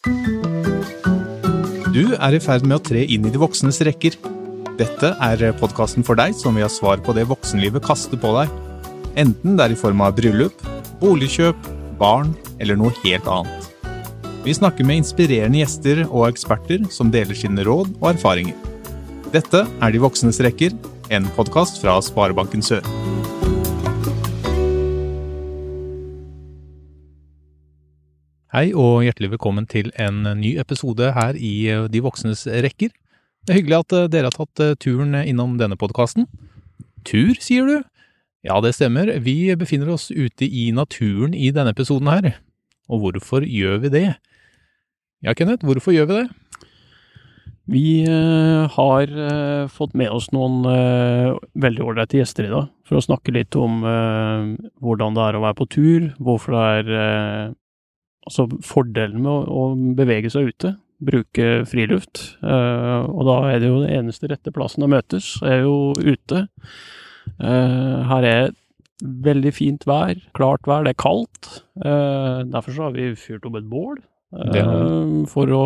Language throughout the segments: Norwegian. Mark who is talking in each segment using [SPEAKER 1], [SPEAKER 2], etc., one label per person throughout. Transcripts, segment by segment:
[SPEAKER 1] Du er i ferd med å tre inn i de voksnes rekker. Dette er podkasten for deg som vil ha svar på det voksenlivet kaster på deg. Enten det er i form av bryllup, boligkjøp, barn eller noe helt annet. Vi snakker med inspirerende gjester og eksperter som deler sine råd og erfaringer. Dette er De voksnes rekker, en podkast fra Sparebanken Sør. Hei og hjertelig velkommen til en ny episode her i De voksnes rekker. Det er hyggelig at eh, dere har tatt eh, turen innom denne podkasten. Tur, sier du? Ja, det stemmer. Vi befinner oss ute i naturen i denne episoden her. Og hvorfor gjør vi det? Ja, Kenneth, hvorfor gjør vi det?
[SPEAKER 2] Vi eh, har eh, fått med oss noen eh, veldig ålreite gjester i dag, for å snakke litt om eh, hvordan det er å være på tur, hvorfor det er eh, Altså fordelen med å, å bevege seg ute, bruke friluft. Uh, og da er det jo den eneste rette plassen å møtes, er jo ute. Uh, her er veldig fint vær, klart vær, det er kaldt. Uh, derfor så har vi fyrt opp et bål. For å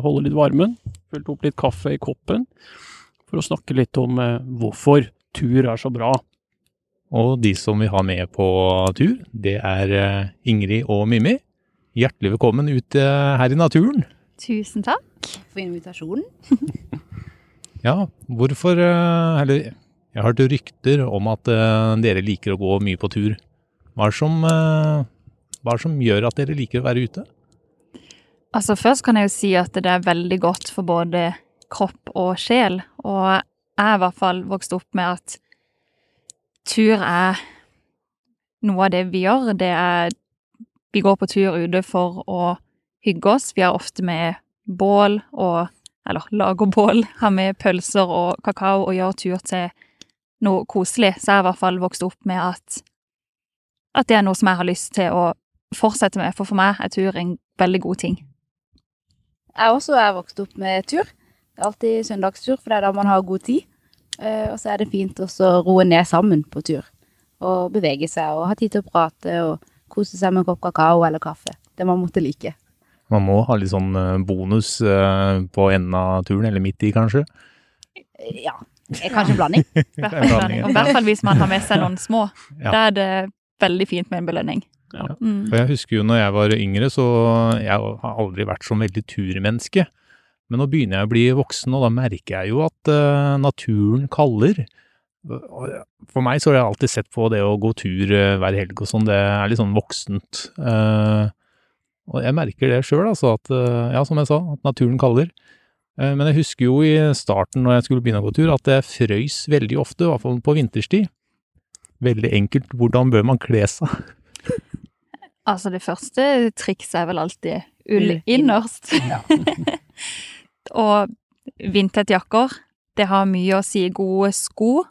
[SPEAKER 2] holde litt varmen. Fylt opp litt kaffe i koppen. For å snakke litt om hvorfor tur er så bra.
[SPEAKER 1] Og de som vi har med på tur, det er Ingrid og Mimmi. Hjertelig velkommen ut eh, her i naturen.
[SPEAKER 3] Tusen takk.
[SPEAKER 4] for invitasjonen.
[SPEAKER 1] Ja, hvorfor eh, Eller jeg har hørt rykter om at eh, dere liker å gå mye på tur. Hva er det som, hva er det som gjør at dere liker å være ute?
[SPEAKER 3] Altså Først kan jeg jo si at det er veldig godt for både kropp og sjel. Og jeg er i hvert fall vokst opp med at tur er noe av det vi gjør. Det er Vi går på tur ute for å hygge oss. Vi har ofte med bål og Eller lager bål, har med pølser og kakao og gjør tur til noe koselig. Så jeg har i hvert fall vokst opp med at at det er noe som jeg har lyst til å fortsette med, for for meg er tur en veldig god ting.
[SPEAKER 4] Jeg også er vokst opp med tur. Det er alltid søndagstur, for det er da man har god tid. Eh, og så er det fint også å roe ned sammen på tur. Og bevege seg og ha tid til å prate og kose seg med en kopp kakao eller kaffe. Det man måtte like.
[SPEAKER 1] Man må ha litt sånn eh, bonus eh, på enden av turen, eller midt i kanskje.
[SPEAKER 4] Ja. Kanskje en blanding.
[SPEAKER 1] Blanding,
[SPEAKER 3] I hvert fall hvis man har med seg noen små.
[SPEAKER 1] Ja.
[SPEAKER 3] Da er det veldig fint med en belønning.
[SPEAKER 2] Ja.
[SPEAKER 3] Mm.
[SPEAKER 1] Jeg husker jo når jeg var yngre, så jeg har aldri vært så veldig turmenneske. Men nå begynner jeg å bli voksen, og da merker jeg jo at eh, naturen kaller. For meg så har jeg alltid sett på det å gå tur eh, hver helg og sånn, det er litt sånn voksent. Eh, og jeg merker det sjøl, altså, at eh, ja, som jeg sa, at naturen kaller. Eh, men jeg husker jo i starten når jeg skulle begynne å gå tur, at jeg frøys veldig ofte, i hvert fall på vinterstid. Veldig enkelt, hvordan bør man kle seg?
[SPEAKER 3] Altså, det første trikset er vel alltid ull
[SPEAKER 4] Ull
[SPEAKER 3] innerst.
[SPEAKER 4] Ja.
[SPEAKER 3] og vindtette jakker. Det har mye å si. Gode sko,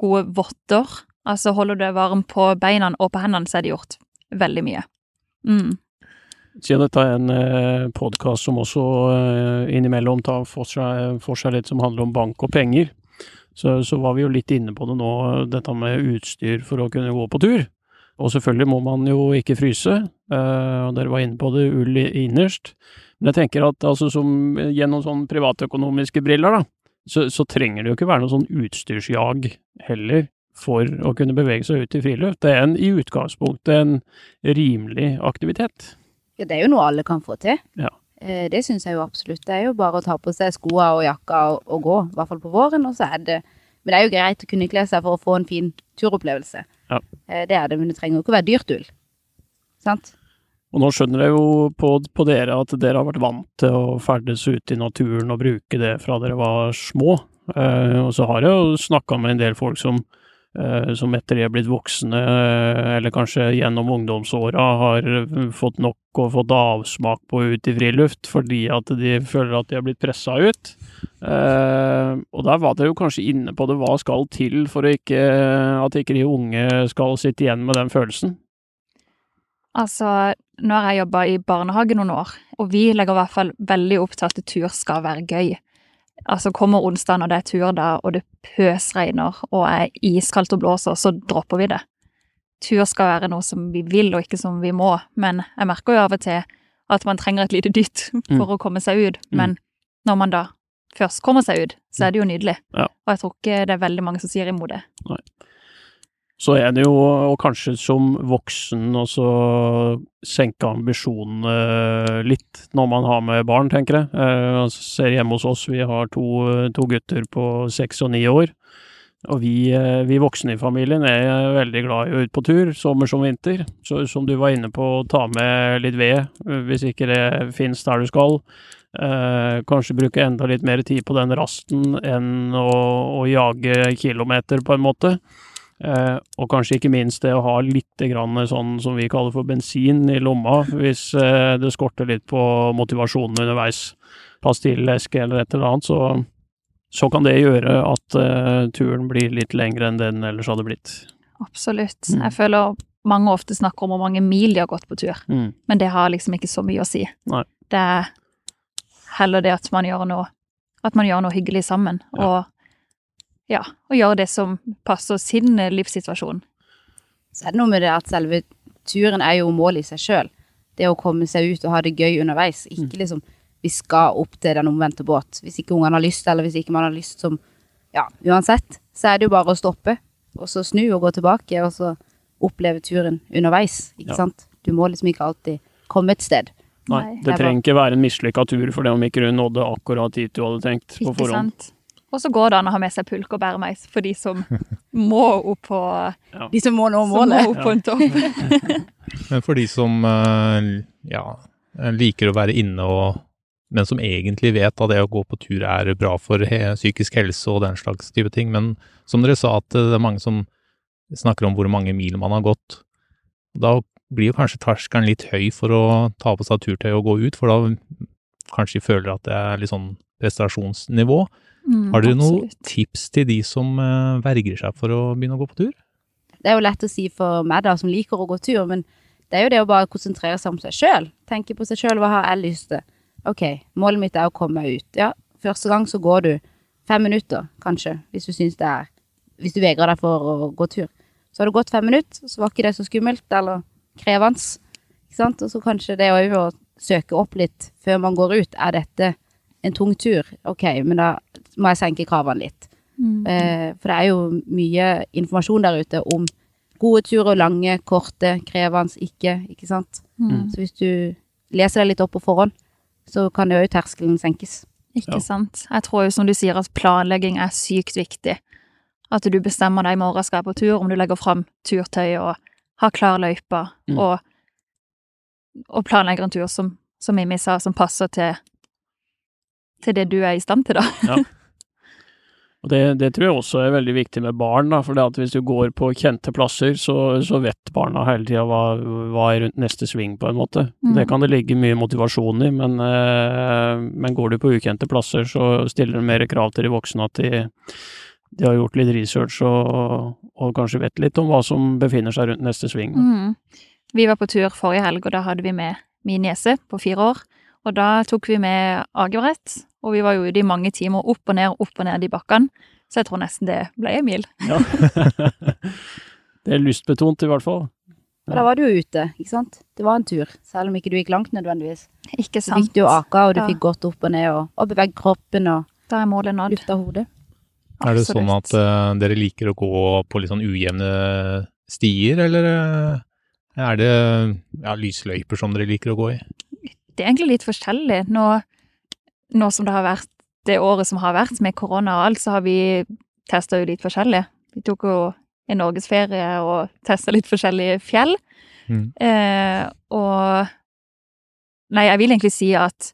[SPEAKER 3] gode votter. Altså, holder du deg varm på beina og på hendene, så er det gjort veldig mye. Mm.
[SPEAKER 2] Siden dette er en eh, podkast som også eh, innimellom tar for seg, for seg litt som handler om bank og penger, så, så var vi jo litt inne på det nå, dette med utstyr for å kunne gå på tur. Og selvfølgelig må man jo ikke fryse, eh, og dere var inne på det, ull innerst. Men jeg tenker at altså, som, gjennom sånne privatøkonomiske briller, da, så, så trenger det jo ikke være noe sånn utstyrsjag heller for å kunne bevege seg ut i friluft. Det er en, i utgangspunktet en rimelig aktivitet.
[SPEAKER 4] Ja, det er jo noe alle kan få til.
[SPEAKER 2] Ja.
[SPEAKER 4] Eh, Det syns jeg jo absolutt. Det er jo bare å ta på seg skoa og jakka og, og gå, i hvert fall på våren. Og så er det Men det er jo greit å kunne kle seg for å få en fin turopplevelse.
[SPEAKER 2] Ja.
[SPEAKER 4] Eh, Det er det, men det trenger jo ikke å være dyrt ull. Sant?
[SPEAKER 2] Og nå skjønner jeg jo på, på dere at dere har vært vant til å ferdes ute i naturen og bruke det fra dere var små. Eh, og så har jeg jo snakka med en del folk som, eh, som etter de er blitt voksne, eh, eller kanskje gjennom ungdomsåra, har fått nok og fått avsmak på ut i friluft fordi at de føler at de har blitt pressa ut. Eh, og der var dere jo kanskje inne på det, hva skal til for ikke, at ikke de unge skal sitte igjen med den følelsen?
[SPEAKER 3] Altså, nå har jeg jobba i barnehage noen år, og vi legger i hvert fall veldig opp til at tur skal være gøy. Altså, kommer onsdag når det er tur da, og det pøsregner og er iskaldt og blåser, så dropper vi det. Tur skal være noe som vi vil og ikke som vi må, men jeg merker jo av og til at man trenger et lite dytt for å komme seg ut.
[SPEAKER 2] Mm.
[SPEAKER 3] Men når man da først kommer seg ut, så er det jo nydelig.
[SPEAKER 2] Ja.
[SPEAKER 3] Og jeg tror ikke det er veldig mange som sier imot det.
[SPEAKER 2] Så er det jo, og kanskje som voksen, også senke ambisjonene litt når man har med barn, tenker jeg. Eh, altså, ser hjemme hos oss, vi har to, to gutter på seks og ni år. Og vi, eh, vi voksne i familien er veldig glad i å ut på tur, sommer som vinter. Så som du var inne på, ta med litt ved, eh, hvis ikke det finnes der du skal. Eh, kanskje bruke enda litt mer tid på den rasten enn å, å jage kilometer, på en måte. Eh, og kanskje ikke minst det å ha litt grann sånn som vi kaller for bensin i lomma, hvis eh, det skorter litt på motivasjonen underveis. Pastilleske eller et eller annet, så, så kan det gjøre at eh, turen blir litt lengre enn den ellers hadde blitt.
[SPEAKER 3] Absolutt.
[SPEAKER 2] Mm.
[SPEAKER 3] Jeg føler mange ofte snakker om hvor mange mil de har gått på tur,
[SPEAKER 2] Mm.
[SPEAKER 3] men det har liksom ikke så mye å si.
[SPEAKER 2] Nei.
[SPEAKER 3] Det er heller det at man gjør noe, at man gjør noe hyggelig sammen,
[SPEAKER 2] Ja.
[SPEAKER 3] og ja, og gjøre det som passer sin eh, livssituasjon.
[SPEAKER 4] Så er det noe med det at selve turen er jo målet i seg sjøl. Det å komme seg ut og ha det gøy underveis. Ikke liksom vi skal opp til den omvendte båt. Hvis ikke ungene har lyst, eller hvis ikke man har lyst som Ja, uansett, så er det jo bare å stoppe, og så snu og gå tilbake, og så oppleve turen underveis, ikke
[SPEAKER 2] Ja.
[SPEAKER 4] sant. Du må liksom ikke alltid komme et sted.
[SPEAKER 2] Nei, det trenger ikke være en mislykka tur for det om ikke du nådde akkurat dit du hadde tenkt på
[SPEAKER 3] Ikke
[SPEAKER 2] forhånd.
[SPEAKER 3] Og så går det an å ha med seg pulk og bæremeis for de som må opp på,
[SPEAKER 4] De som må nå
[SPEAKER 3] som må opp på en topp.
[SPEAKER 1] Men for de som eh, ja, liker å være inne og men som egentlig vet at det å gå på tur er bra for he psykisk helse og den slags type ting. Men som dere sa, at det er mange som snakker om hvor mange mil man har gått. Da blir jo kanskje terskelen litt høy for å ta på seg turtøy og gå ut, for da kanskje de føler at det er litt sånn prestasjonsnivå.
[SPEAKER 3] Mm,
[SPEAKER 1] Har dere noen tips til de som eh, verger seg for å begynne å gå på tur?
[SPEAKER 4] Det er jo lett å si for meg da, som liker å gå tur, men det er jo det å bare konsentrere seg om seg sjøl. Tenke på seg sjøl, hva har jeg lyst til? Ok, målet mitt er å komme meg ut. Ja, første gang så går du fem minutter, kanskje, hvis du syns det er Hvis du vegrer deg for å gå tur. Så har du gått fem minutter, så var ikke det så skummelt eller krevende. Ikke sant? Og så kanskje det å søke opp litt før man går ut. Er dette en tung tur? Ok, men da må jeg senke kravene litt.
[SPEAKER 3] Mm.
[SPEAKER 4] Eh, for det er jo mye informasjon der ute om gode turer, lange, korte, krevende, ikke, ikke sant.
[SPEAKER 3] Mm.
[SPEAKER 4] Så hvis du leser deg litt opp på forhånd, så kan jo terskelen senkes.
[SPEAKER 3] Ikke
[SPEAKER 2] Ja.
[SPEAKER 3] sant. Jeg tror jo som du sier at planlegging er sykt viktig. At du bestemmer deg i morgen skal jeg på tur, om du legger fram turtøy og har klar løype,
[SPEAKER 2] Mm.
[SPEAKER 3] og, og planlegger en tur som, som Mimmi sa, som passer til, til det du er i stand til, da.
[SPEAKER 2] Og det, det tror jeg også er veldig viktig med barn, da, for det at hvis du går på kjente plasser, så, så vet barna hele tida hva, hva er rundt neste sving, på en måte.
[SPEAKER 3] Mm.
[SPEAKER 2] Det kan det ligge mye motivasjon i, men, eh, men går du på ukjente plasser, så stiller det mer krav til de voksne at de, de har gjort litt research og, og kanskje vet litt om hva som befinner seg rundt neste sving.
[SPEAKER 3] Mm. Vi var på tur forrige helg, og da hadde vi med min niese på fire år. Og da tok vi med agerbrett, og vi var jo ute i mange timer opp og ned, opp og ned i bakkene. Så jeg tror nesten det ble en mil.
[SPEAKER 2] Ja. det er lystbetont, i hvert fall.
[SPEAKER 4] Og da var du jo ute, ikke sant. Det var en tur, selv om ikke du gikk langt nødvendigvis.
[SPEAKER 3] Ikke sant.
[SPEAKER 4] Du fikk du jo aka, og du
[SPEAKER 3] Ja.
[SPEAKER 4] fikk gått opp og ned, og, og beveget kroppen, og
[SPEAKER 3] Da er målet nådd.
[SPEAKER 4] lufta hodet.
[SPEAKER 1] Er det sånn at uh, dere liker å gå på litt sånn ujevne stier, eller uh, er det ja, lysløyper som dere liker å gå i?
[SPEAKER 3] Det er egentlig litt forskjellig. Nå, nå som det har vært det året som har vært med korona og alt, så har vi testa jo litt forskjellig. Vi tok jo en norgesferie og testa litt forskjellige fjell.
[SPEAKER 1] Mm.
[SPEAKER 3] Eh, og Nei, jeg vil egentlig si at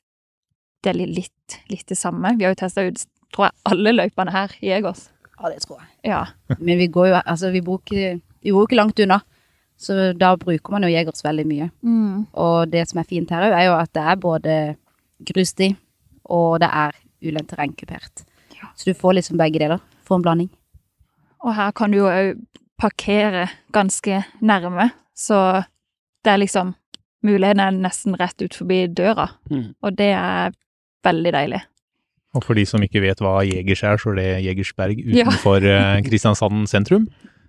[SPEAKER 3] det er litt, litt, litt det samme. Vi har jo testa ut, tror jeg, alle løypene her i Egås.
[SPEAKER 4] Ja, det tror jeg.
[SPEAKER 3] Ja.
[SPEAKER 4] Men vi går jo, altså vi bor ikke, vi bor ikke langt unna, så da bruker man jo Jegers veldig mye.
[SPEAKER 3] Mm.
[SPEAKER 4] Og det som er fint her òg, er jo at det er både grussti, og det er ulendt terrengkupert. Ja. Så du får liksom begge deler. Får en blanding.
[SPEAKER 3] Og her kan du jo òg parkere ganske nærme, så det er liksom Muligheten er nesten rett ut forbi døra,
[SPEAKER 2] Mm.
[SPEAKER 3] og det er veldig deilig.
[SPEAKER 1] Og for de som ikke vet hva Jegers er, så er det Jegersberg utenfor ja. Kristiansand sentrum.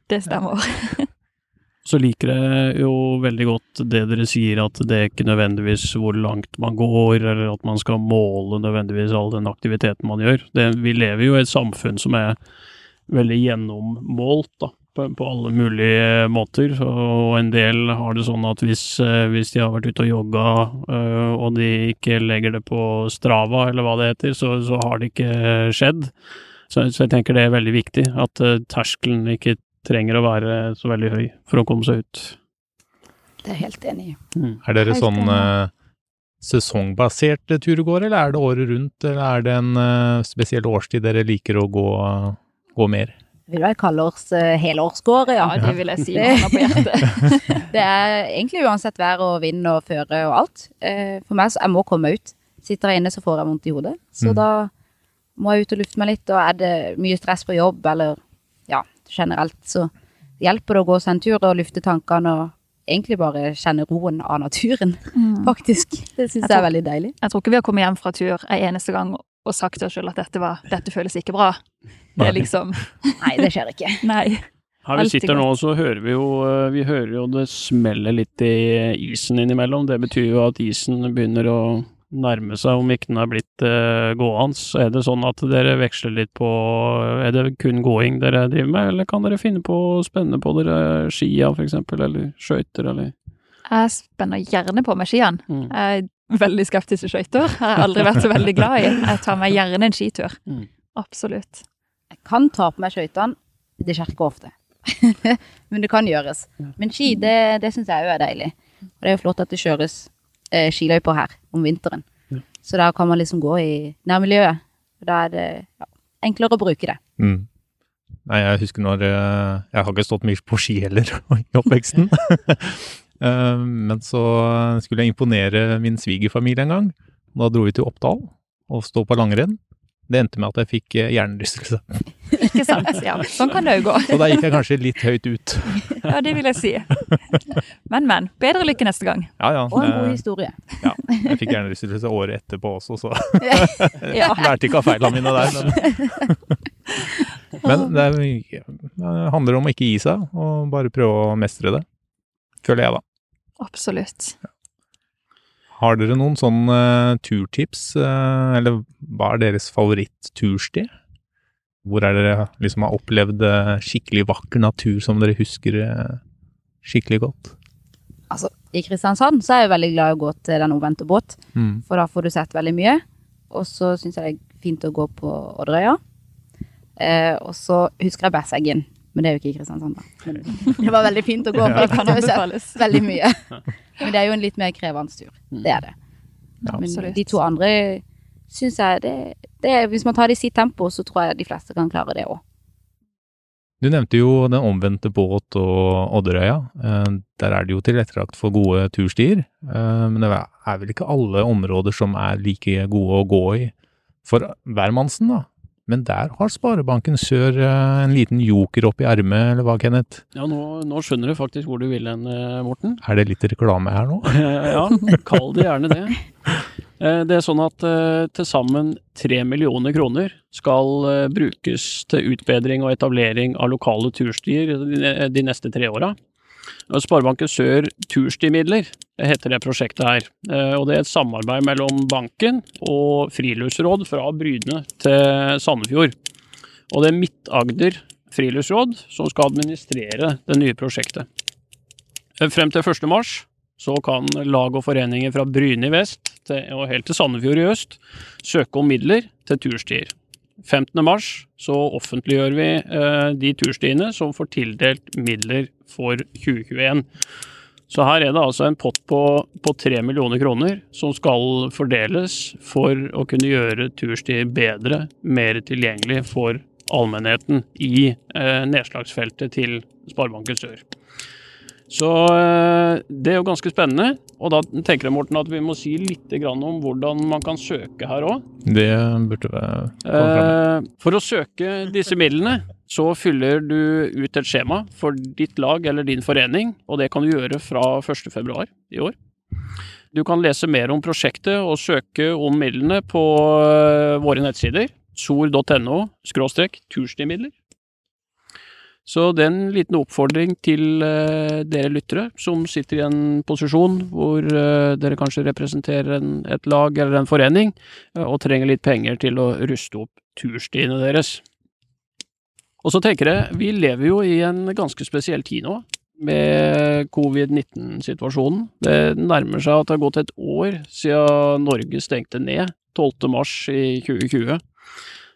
[SPEAKER 3] Det stemmer.
[SPEAKER 2] Så liker jeg jo veldig godt det dere sier, at det er ikke nødvendigvis hvor langt man går, eller at man skal måle nødvendigvis all den aktiviteten man gjør. Det, vi lever jo i et samfunn som er veldig gjennommålt, da, på, på alle mulige måter. Og en del har det sånn at hvis, eh, hvis de har vært ute og jogga, øh, og de ikke legger det på Strava, eller hva det heter, så, så har det ikke skjedd. Så, så jeg tenker det er veldig viktig, at uh, terskelen ikke trenger å være så veldig høy for å komme seg ut.
[SPEAKER 4] Det er jeg helt enig i.
[SPEAKER 2] Mm.
[SPEAKER 1] Er dere
[SPEAKER 3] Helt
[SPEAKER 1] sånn
[SPEAKER 3] uh,
[SPEAKER 1] eh, sesongbasert turgåere, eller er det året rundt, eller er det en uh, spesiell årstid dere liker å gå, gå mer?
[SPEAKER 4] Vil vel kalle oss uh, helårsgåere, ja.
[SPEAKER 3] Ja, det vil jeg si.
[SPEAKER 4] Det er egentlig uansett vær og vind og føre og alt. Uh, For meg, så jeg må komme ut. Sitter jeg inne, så får jeg vondt i hodet. Så
[SPEAKER 1] Mm.
[SPEAKER 4] da må jeg ut og lufte meg litt, og er det mye stress på jobb, eller ja, generelt, så hjelper det å gå seg en tur og lufte tankene og egentlig bare kjenne roen av naturen,
[SPEAKER 3] Mm.
[SPEAKER 4] faktisk. Det syns
[SPEAKER 3] Jeg
[SPEAKER 4] jeg er veldig deilig.
[SPEAKER 3] Jeg tror ikke vi har kommet hjem fra tur en eneste gang og sagt til oss selv at dette, var, dette føles ikke bra. Det er liksom
[SPEAKER 4] Nei, det skjer ikke.
[SPEAKER 3] Nei.
[SPEAKER 2] Her vi sitter nå, så hører vi jo eh, Vi hører jo det smeller litt i isen innimellom. Det betyr jo at isen begynner å nærme seg, om ikke den er blitt uh, gående. Er det sånn at dere veksler litt på Er det kun gåing dere driver med, eller kan dere finne på å spenne på dere skia, for eksempel, eller skøyter, eller
[SPEAKER 3] Jeg spenner gjerne på meg skiene.
[SPEAKER 2] mm.
[SPEAKER 3] Jeg er veldig skeptisk til skøyter. Har jeg aldri vært så veldig glad i. Jeg tar meg gjerne en skitur.
[SPEAKER 2] Mm.
[SPEAKER 3] Absolutt.
[SPEAKER 4] Jeg kan ta på meg skøytene, det skjer ikke ofte. Men det kan gjøres. Men ski, det, det syns jeg òg er deilig. Og det er jo flott at det kjøres eh, skiløyper her om vinteren.
[SPEAKER 2] Ja.
[SPEAKER 4] Så da kan man liksom gå i nærmiljøet. Og Da er det ja, enklere å bruke det.
[SPEAKER 1] Mm. Nei, jeg husker når eh, Jeg har ikke stått mye på ski heller i oppveksten. Eh, Men så skulle jeg imponere min svigerfamilie en gang. Da dro vi til Oppdal og stå på langrenn. Det endte med at jeg fikk eh, hjernerystelse.
[SPEAKER 3] Ikke sant? Ja, sånn kan det jo gå.
[SPEAKER 1] Så da gikk jeg kanskje litt høyt ut.
[SPEAKER 3] Ja, det vil jeg si. Men, men. Bedre lykke neste gang.
[SPEAKER 1] Ja, ja.
[SPEAKER 4] Og en god
[SPEAKER 1] eh,
[SPEAKER 4] historie.
[SPEAKER 1] ja. Jeg fikk gjerne lyst til hjernerystelse året etterpå også, så
[SPEAKER 3] Ja.
[SPEAKER 1] lærte ikke av feilene mine der. Men, men det, er, det handler om å ikke gi seg, og bare prøve å mestre det. Føler jeg, da.
[SPEAKER 3] Absolutt.
[SPEAKER 1] Har dere noen sånn eh, turtips, eh, eller hva er deres favoritt-tursted? Hvor er dere liksom har opplevd eh, skikkelig vakker natur som dere husker eh, skikkelig godt?
[SPEAKER 4] Altså, I Kristiansand så er jeg veldig glad i å gå til den ovente båt,
[SPEAKER 1] Mm.
[SPEAKER 4] for da får du sett veldig mye. Og så syns jeg det er fint å gå på Odderøya. Eh, og så husker jeg Bæseggen, men det er jo ikke i Kristiansand, da. Det var veldig fint å gå på.
[SPEAKER 3] Det kan
[SPEAKER 4] å
[SPEAKER 3] anbefales.
[SPEAKER 4] veldig mye. Men det er jo en litt mer krevende tur. Det er det.
[SPEAKER 1] Ja,
[SPEAKER 4] Men de to andre syns jeg det, det er, Hvis man tar det i sitt tempo, så tror jeg de fleste kan klare det òg.
[SPEAKER 1] Du nevnte jo den omvendte båt og Odderøya. Eh, Der er det jo tilrettelagt for gode turstier. Eh, Men det er vel ikke alle områder som er like gode å gå i for hvermannsen, da. Men der har Sparebanken Sør eh, en liten joker opp i ermet, eller hva, Kenneth?
[SPEAKER 2] Ja, nå, nå skjønner du faktisk hvor du vil hen, Morten.
[SPEAKER 1] Er det litt reklame her nå?
[SPEAKER 2] ja, kall det gjerne det. Eh, Det er sånn at eh, til sammen tre millioner kroner skal eh, brukes til utbedring og etablering av lokale turstier de- neste tre åra. Sparebanken Sør Turstimidler heter det prosjektet her. Og det er et samarbeid mellom banken og friluftsråd fra Bryne til Sandefjord. Og det er Midt-Agder friluftsråd som skal administrere det nye prosjektet. Frem til 1. mars så kan lag og foreninger fra Bryne i vest til, og helt til Sandefjord i øst søke om midler til turstier. 15. mars så offentliggjør vi eh, de turstiene som får tildelt midler for 2021. Så her er det altså en pott på, på 3 millioner kroner som skal fordeles for å kunne gjøre turstier bedre, mer tilgjengelig for allmennheten i eh, nedslagsfeltet til Sparebanken Sør. Så eh, det er jo ganske spennende. Og da tenker jeg Morten, at vi må si litt om hvordan man kan søke her òg.
[SPEAKER 1] Det burde vi komme frem.
[SPEAKER 2] Eh, for å søke disse midlene, så fyller du ut et skjema for ditt lag eller din forening, og det kan du gjøre fra 1.2 i år. Du kan lese mer om prosjektet og søke om midlene på eh, våre nettsider. sor.no turstimidler. Så det er en liten oppfordring til eh, dere lyttere som sitter i en posisjon hvor eh, dere kanskje representerer en, et lag eller en forening, eh, og trenger litt penger til å ruste opp turstiene deres. Og så tenker jeg, vi lever jo i en ganske spesiell tid nå, med covid-19-situasjonen. Det nærmer seg at det har gått et år siden Norge stengte ned 12. mars i 2020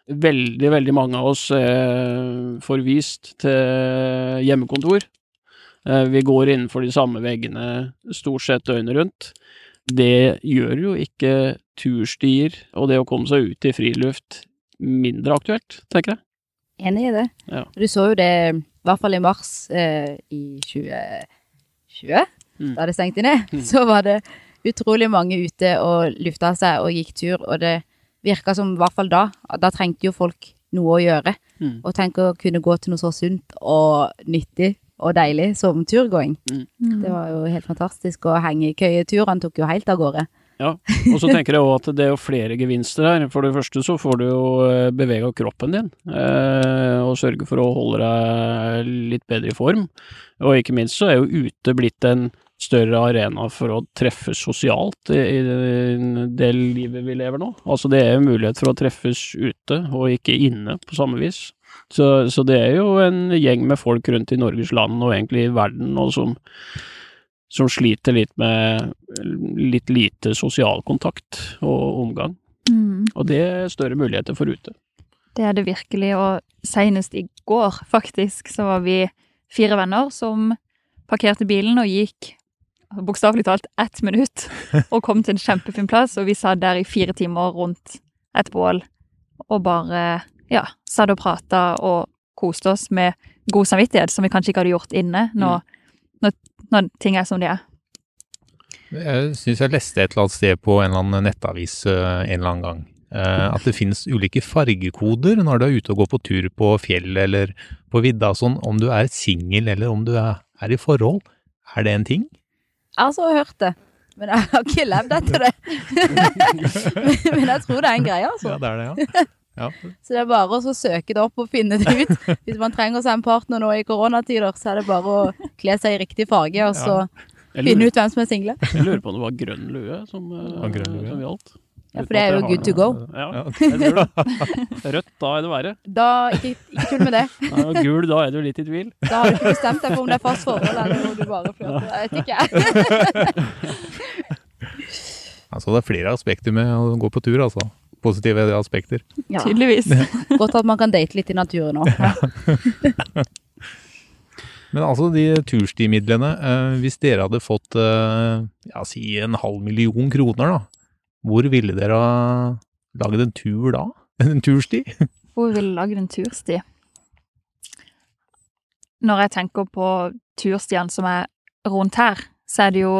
[SPEAKER 2] veldig, veldig mange av oss er forvist til hjemmekontor. Eh, vi går innenfor de samme veggene stort sett døgnet rundt. Det gjør jo ikke turstier og det å komme seg ut i friluft mindre aktuelt, tenker jeg.
[SPEAKER 4] Enig i det.
[SPEAKER 2] Ja.
[SPEAKER 4] Du så jo det, i hvert fall i mars eh, i 2020,
[SPEAKER 2] Mm.
[SPEAKER 4] da det stengte ned,
[SPEAKER 2] Mm.
[SPEAKER 4] så var det utrolig mange ute og lufta seg og gikk tur, og det virka som, i hvert fall da, da trengte jo folk noe å gjøre.
[SPEAKER 2] Mm.
[SPEAKER 4] Og tenk å kunne gå til noe så sunt og nyttig og deilig som turgåing.
[SPEAKER 3] Mm.
[SPEAKER 4] Det var jo helt fantastisk, og hengekøyeturene tok jo helt av gårde.
[SPEAKER 2] Ja, Og så tenker jeg òg at det er jo flere gevinster her. For det første så får du jo eh, bevega kroppen din, eh, og sørge for å holde deg litt bedre i form. Og ikke minst så er jo ute blitt en større arena for å treffes sosialt i, det livet vi lever nå. Altså det er jo mulighet for å treffes ute, og ikke inne på samme vis. Så, så det er jo en gjeng med folk rundt i Norges land, og egentlig i verden, og som som sliter litt med litt lite sosial kontakt og omgang.
[SPEAKER 3] Mm.
[SPEAKER 2] Og det er større muligheter for ute.
[SPEAKER 3] Det er det virkelig, og senest i går, faktisk, så var vi fire venner som parkerte bilen og gikk bokstavelig talt ett minutt og kom til en kjempefin plass, og vi satt der i fire timer rundt et bål og bare, ja, satt og prata og koste oss med god samvittighet, som vi kanskje ikke hadde gjort inne når, når, når ting er som de er.
[SPEAKER 1] Jeg syns jeg leste et eller annet sted på en eller annen nettavis eh, en eller annen gang. eh, At det finnes ulike fargekoder når du er ute og går på tur på fjellet eller på vidda sånn, om du er singel eller om du er, er i forhold. Er det en ting?
[SPEAKER 4] Jeg har hørt det, men jeg har ikke levd etter det. men jeg tror det er en greie, altså.
[SPEAKER 1] Ja, det er det, ja. ja.
[SPEAKER 4] Så det er bare å søke det opp og finne det ut. Hvis man trenger seg en partner nå i koronatider, så er det bare å kle seg i riktig farge, og så finne ut hvem som er single.
[SPEAKER 2] jeg lurer på om det var grønn lue som, eh,
[SPEAKER 1] Ja, grønn lue.
[SPEAKER 2] som gjaldt.
[SPEAKER 4] Ja, for det er jo good to go.
[SPEAKER 2] Ja, jeg tror det. Rødt, da er det verre.
[SPEAKER 4] Da, ikke, ikke tull med det.
[SPEAKER 2] Nei, og gul, da er du litt i tvil.
[SPEAKER 4] Da har du ikke bestemt deg for om det er fast forhold, eller om du bare flørter. Jeg vet ikke.
[SPEAKER 1] Altså, det er flere aspekter med å gå på tur, altså. Positive aspekter.
[SPEAKER 4] Ja,
[SPEAKER 3] Tydeligvis.
[SPEAKER 4] godt at man kan date litt i naturen òg.
[SPEAKER 1] Men altså, de turstimidlene, eh, hvis dere hadde fått, eh, ja, si en halv million kroner, da, hvor ville dere ha lagd en tur da? En tursti?
[SPEAKER 3] Hvor ville lagd en tursti? Når jeg tenker på turstiene som er rundt her, så er det jo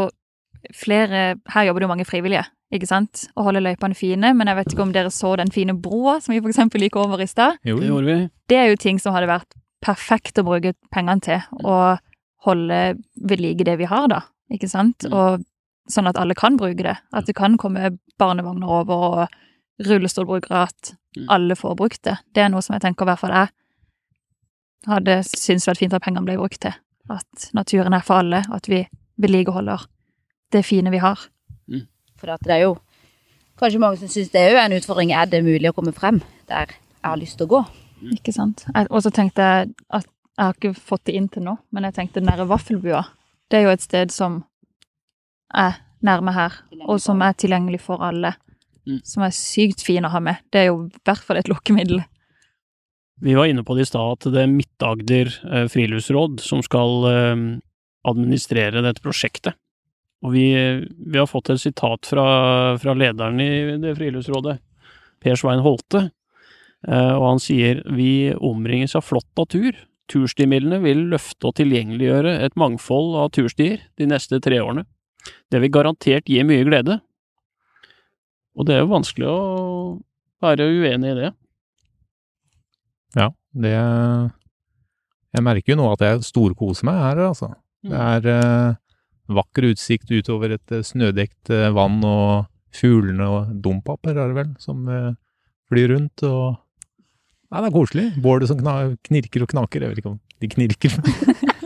[SPEAKER 3] flere Her jobber det jo mange frivillige, ikke sant? Og holder løypene fine, men jeg vet ikke om dere så den fine broa som vi for eksempel gikk over i stad.
[SPEAKER 1] Jo,
[SPEAKER 2] Det gjorde vi.
[SPEAKER 3] Det er jo ting som hadde vært perfekt å bruke pengene til, og holde ved like det vi har, da, ikke sant?
[SPEAKER 2] Mm.
[SPEAKER 3] Og sånn at alle kan bruke det. At det kan komme barnevogner over, og rullestolbrukere, at
[SPEAKER 2] Mm.
[SPEAKER 3] alle får brukt det. Det er noe som jeg tenker i hvert fall jeg hadde syntes vært fint at pengene ble brukt til. At naturen er for alle, og at vi vedlikeholder det fine vi har.
[SPEAKER 4] For at det er jo kanskje mange som syns det er jo en utfordring. Er det mulig å komme frem der jeg har lyst til å gå?
[SPEAKER 3] Ikke sant? Og så tenkte jeg at jeg har ikke fått det inn til nå, men jeg tenkte den derre vaffelbua. Det er jo et sted som er nærme her, og som er tilgjengelig for alle.
[SPEAKER 2] Mm.
[SPEAKER 3] Som er sykt fin å ha med. Det er jo i hvert fall et lokkemiddel.
[SPEAKER 2] Vi var inne på det i stad at det er Midt-Agder eh, friluftsråd som skal eh, administrere dette prosjektet. Og vi, vi har fått et sitat fra, fra lederen i det friluftsrådet, Per Svein Holte, eh, og han sier vi omringes av flott natur. Turstimidlene vil løfte og tilgjengeliggjøre et mangfold av turstier de neste tre årene. Det vil garantert gi mye glede. Og det er jo vanskelig å være uenig i det.
[SPEAKER 1] Ja, det Jeg merker jo nå at jeg storkoser meg her, altså. Det er eh, vakker utsikt utover et eh, snødekt eh, vann, og fuglene og dompaper er det vel, som eh, flyr rundt, og Nei, det er koselig. Bålet som knirker og knaker. Jeg vet ikke om De knirker.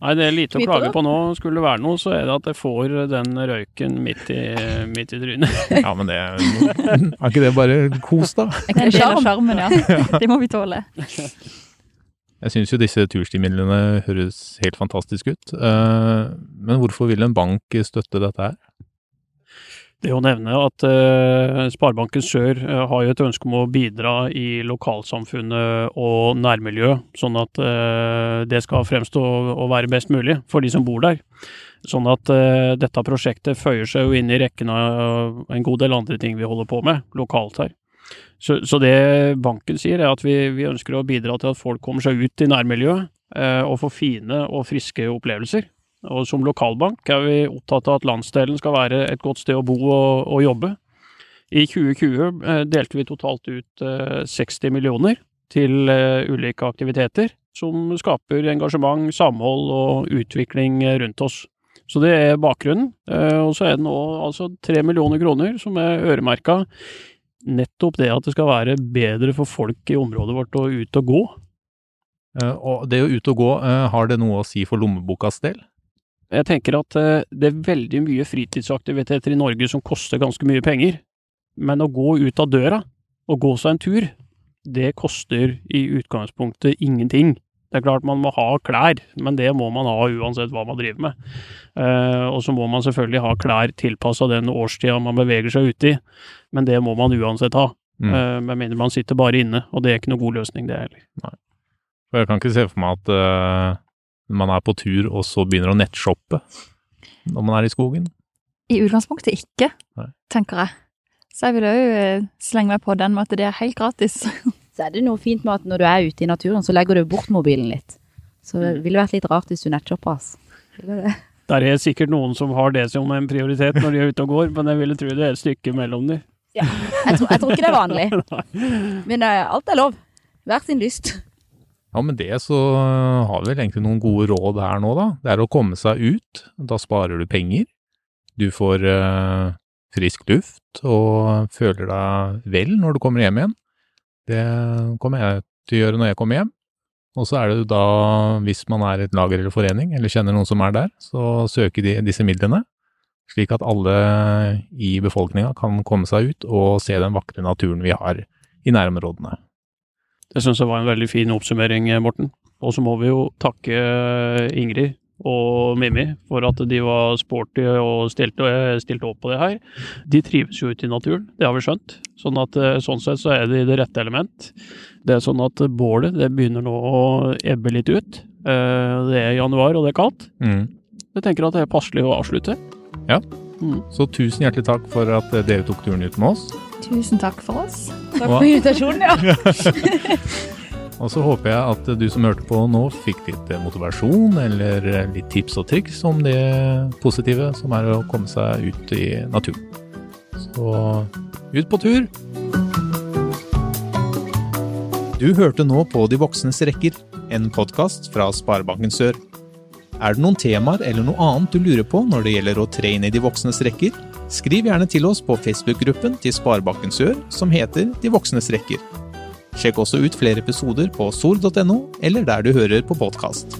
[SPEAKER 2] Nei, det er lite å klage på nå. Skulle det være noe, så er det at jeg får den røyken midt i, midt i trynet.
[SPEAKER 1] Ja, men det Er ikke det bare kos, da?
[SPEAKER 3] Det er en del av sjarmen, ja. Det må vi tåle.
[SPEAKER 1] Jeg syns jo disse turstimidlene høres helt fantastisk ut. Eh, Men hvorfor vil en bank støtte dette her?
[SPEAKER 2] Det å nevne at eh, Sparebanken Sør eh, har jo et ønske om å bidra i lokalsamfunnet og nærmiljøet, sånn at eh, det skal fremstå å være best mulig for de som bor der. Sånn at eh, dette prosjektet føyer seg jo inn i rekken av en god del andre ting vi holder på med lokalt her. Så, så det banken sier er at vi, vi ønsker å bidra til at folk kommer seg ut i nærmiljøet eh, og får fine og friske opplevelser. Og som lokalbank er vi opptatt av at landsdelen skal være et godt sted å bo og, og jobbe. I 2020 eh, delte vi totalt ut eh, 60 millioner til eh, ulike aktiviteter som skaper engasjement, samhold og utvikling eh, rundt oss. Så det er bakgrunnen. Eh, og så er det nå altså 3 millioner kroner som er øremerka nettopp det at det skal være bedre for folk i området vårt å ut og gå.
[SPEAKER 1] Eh, Og det å ut og gå, eh, har det noe å si for lommebokas del?
[SPEAKER 2] Jeg tenker at eh, det er veldig mye fritidsaktiviteter i Norge som koster ganske mye penger, men å gå ut av døra og gå seg en tur, det koster i utgangspunktet ingenting. Det er klart man må ha klær, men det må man ha uansett hva man driver med. Eh, og så må man selvfølgelig ha klær tilpassa den årstida man beveger seg ute i, men det må man uansett ha.
[SPEAKER 1] Mm.
[SPEAKER 2] Eh, med mindre man sitter bare inne, og det er ikke noe god løsning det heller.
[SPEAKER 1] Jeg kan ikke se for meg at eh, man er på tur og så begynner å nettshoppe når man er i skogen.
[SPEAKER 3] I utgangspunktet ikke,
[SPEAKER 1] Nei.
[SPEAKER 3] tenker jeg. Så jeg vil òg slenge meg på den med at det er helt gratis.
[SPEAKER 4] Så er det noe fint med at når du er ute i naturen, så legger du bort mobilen litt. Så det ville vært litt rart hvis du nettshopper, altså. Det?
[SPEAKER 2] er er sikkert noen som har det som en prioritet når de er ute og går, men jeg ville tro det er et stykke mellom dem.
[SPEAKER 4] Jeg tror, jeg tror ikke det er vanlig. Men uh, alt er lov. Hver sin lyst.
[SPEAKER 1] Ja, med det så har vi vel egentlig noen gode råd her nå, da. Det er å komme seg ut. Da sparer du penger. Du får eh, frisk luft og føler deg vel når du kommer hjem igjen. Det kommer jeg til å gjøre når jeg kommer hjem. Og så er det da, hvis man er et lager eller forening, eller kjenner noen som er der, så søker de disse midlene. Slik at alle i befolkninga kan komme seg ut og se den vakre naturen vi har i nærområdene.
[SPEAKER 2] Det syns jeg var en veldig fin oppsummering, Morten. Og så må vi jo takke Ingrid og Mimmi for at de var sporty og stilte, stilte opp på det her. De trives jo ute i naturen, det har vi skjønt. Sånn at eh, sånn sett så er de i det rette element. Det er sånn at bålet det begynner nå å ebbe litt ut. Eh, Det er januar og det er kaldt.
[SPEAKER 1] Mm.
[SPEAKER 2] Jeg tenker at det er passelig å avslutte.
[SPEAKER 1] Ja.
[SPEAKER 2] Mm.
[SPEAKER 1] Så tusen hjertelig takk for at eh, dere tok turen ut med oss.
[SPEAKER 3] Tusen takk for oss.
[SPEAKER 4] Takk for invitasjonen, ja.
[SPEAKER 1] Og så håper jeg at du som hørte på nå, fikk litt eh, motivasjon eller eh, litt tips og triks om det positive som er å komme seg ut i naturen. Så ut på tur! Du hørte nå på De voksnes rekker, en podkast fra Sparebanken Sør. Er det noen temaer eller noe annet du lurer på når det gjelder å tre inn i de voksnes rekker? Skriv gjerne til oss på Facebook-gruppen til Sparebanken Sør som heter De voksnes rekker. Sjekk også ut flere episoder på sol.no, eller der du hører på podkast.